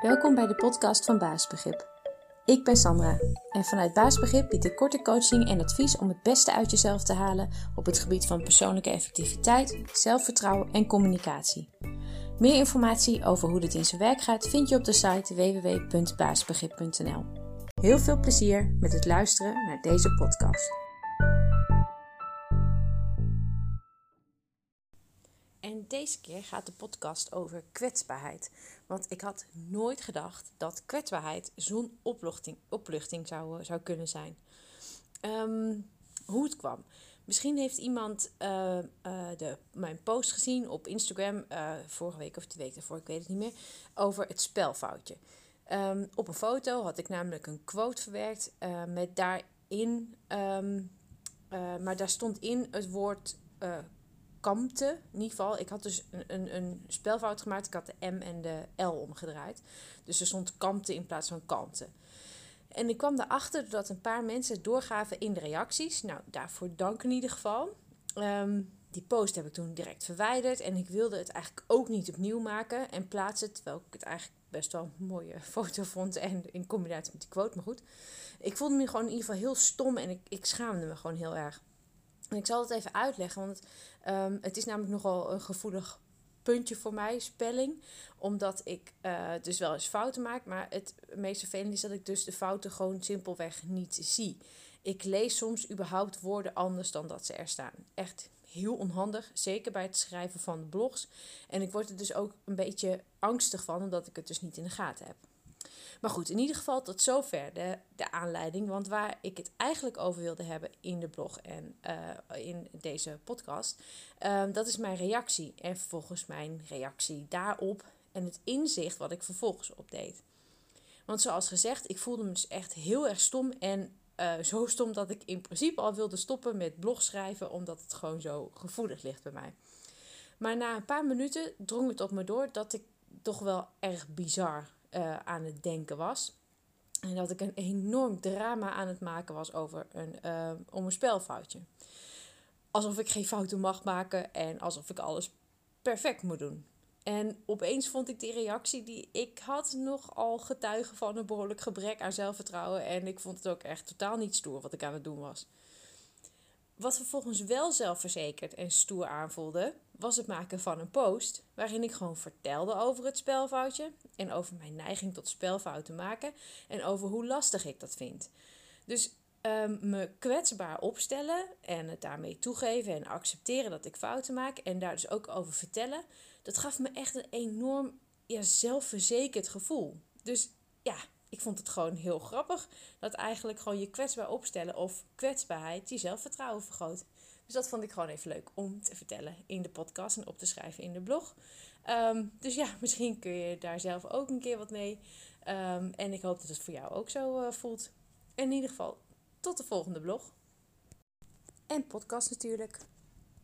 Welkom bij de podcast van Baasbegrip. Ik ben Sandra en vanuit Baasbegrip bied ik korte coaching en advies om het beste uit jezelf te halen op het gebied van persoonlijke effectiviteit, zelfvertrouwen en communicatie. Meer informatie over hoe dit in zijn werk gaat vind je op de site www.baasbegrip.nl. Heel veel plezier met het luisteren naar deze podcast. Deze keer gaat de podcast over kwetsbaarheid. Want ik had nooit gedacht dat kwetsbaarheid zo'n opluchting, zou, zou kunnen zijn. Ehm, hoe het kwam. Misschien heeft iemand uh, uh, de, mijn post gezien op Instagram, vorige week of twee weken daarvoor, ik weet het niet meer, over het spelfoutje. Um, op een foto had ik namelijk een quote verwerkt met daarin, um, maar daar stond in het woord kampte. In ieder geval, ik had dus een, een, een, spelfout gemaakt. Ik had de M en de L omgedraaid. Dus er stond kampte in plaats van kanten. En ik kwam erachter doordat een paar mensen het doorgaven in de reacties. Nou, daarvoor dank in ieder geval. Um, die post heb ik toen direct verwijderd. En ik wilde het eigenlijk ook niet opnieuw maken en plaatsen. Terwijl ik het eigenlijk best wel een mooie foto vond. En in combinatie met die quote, maar goed. Ik voelde me gewoon in ieder geval heel stom en ik, ik schaamde me gewoon heel erg. Ik zal het even uitleggen, want um, het is namelijk nogal een gevoelig puntje voor mij, spelling. Omdat ik uh, dus wel eens fouten maak, maar het meest vervelend is dat ik dus de fouten gewoon simpelweg niet zie. Ik lees soms überhaupt woorden anders dan dat ze er staan. Echt heel onhandig, zeker bij het schrijven van blogs. En ik word er dus ook een beetje angstig van, omdat ik het dus niet in de gaten heb. Maar goed, in ieder geval tot zover de, de aanleiding. Want waar ik het eigenlijk over wilde hebben in de blog en uh, in deze podcast, uh, dat is mijn reactie. En vervolgens mijn reactie daarop en het inzicht wat ik vervolgens opdeed. Want zoals gezegd, ik voelde me dus echt heel erg stom. En uh, zo stom dat ik in principe al wilde stoppen met blogschrijven, omdat het gewoon zo gevoelig ligt bij mij. Maar na een paar minuten drong het op me door dat ik toch wel erg bizar uh, aan het denken was. En dat ik een enorm drama aan het maken was over een, uh, om een spelfoutje. Alsof ik geen fouten mag maken en alsof ik alles perfect moet doen. En opeens vond ik die reactie die ik had nogal getuigen van een behoorlijk gebrek aan zelfvertrouwen. En ik vond het ook echt totaal niet stoer wat ik aan het doen was. Wat vervolgens wel zelfverzekerd en stoer aanvoelde, was het maken van een post waarin ik gewoon vertelde over het spelfoutje en over mijn neiging tot spelfouten maken en over hoe lastig ik dat vind. Dus um, me kwetsbaar opstellen en het daarmee toegeven en accepteren dat ik fouten maak en daar dus ook over vertellen, dat gaf me echt een enorm ja, zelfverzekerd gevoel. Dus ja, ik vond het gewoon heel grappig dat eigenlijk gewoon je kwetsbaar opstellen of kwetsbaarheid je zelfvertrouwen vergroot. Dus dat vond ik gewoon even leuk om te vertellen in de podcast en op te schrijven in de blog. Um, dus ja, misschien kun je daar zelf ook een keer wat mee. Um, en ik hoop dat het voor jou ook zo uh, voelt. In ieder geval, tot de volgende blog. En podcast natuurlijk.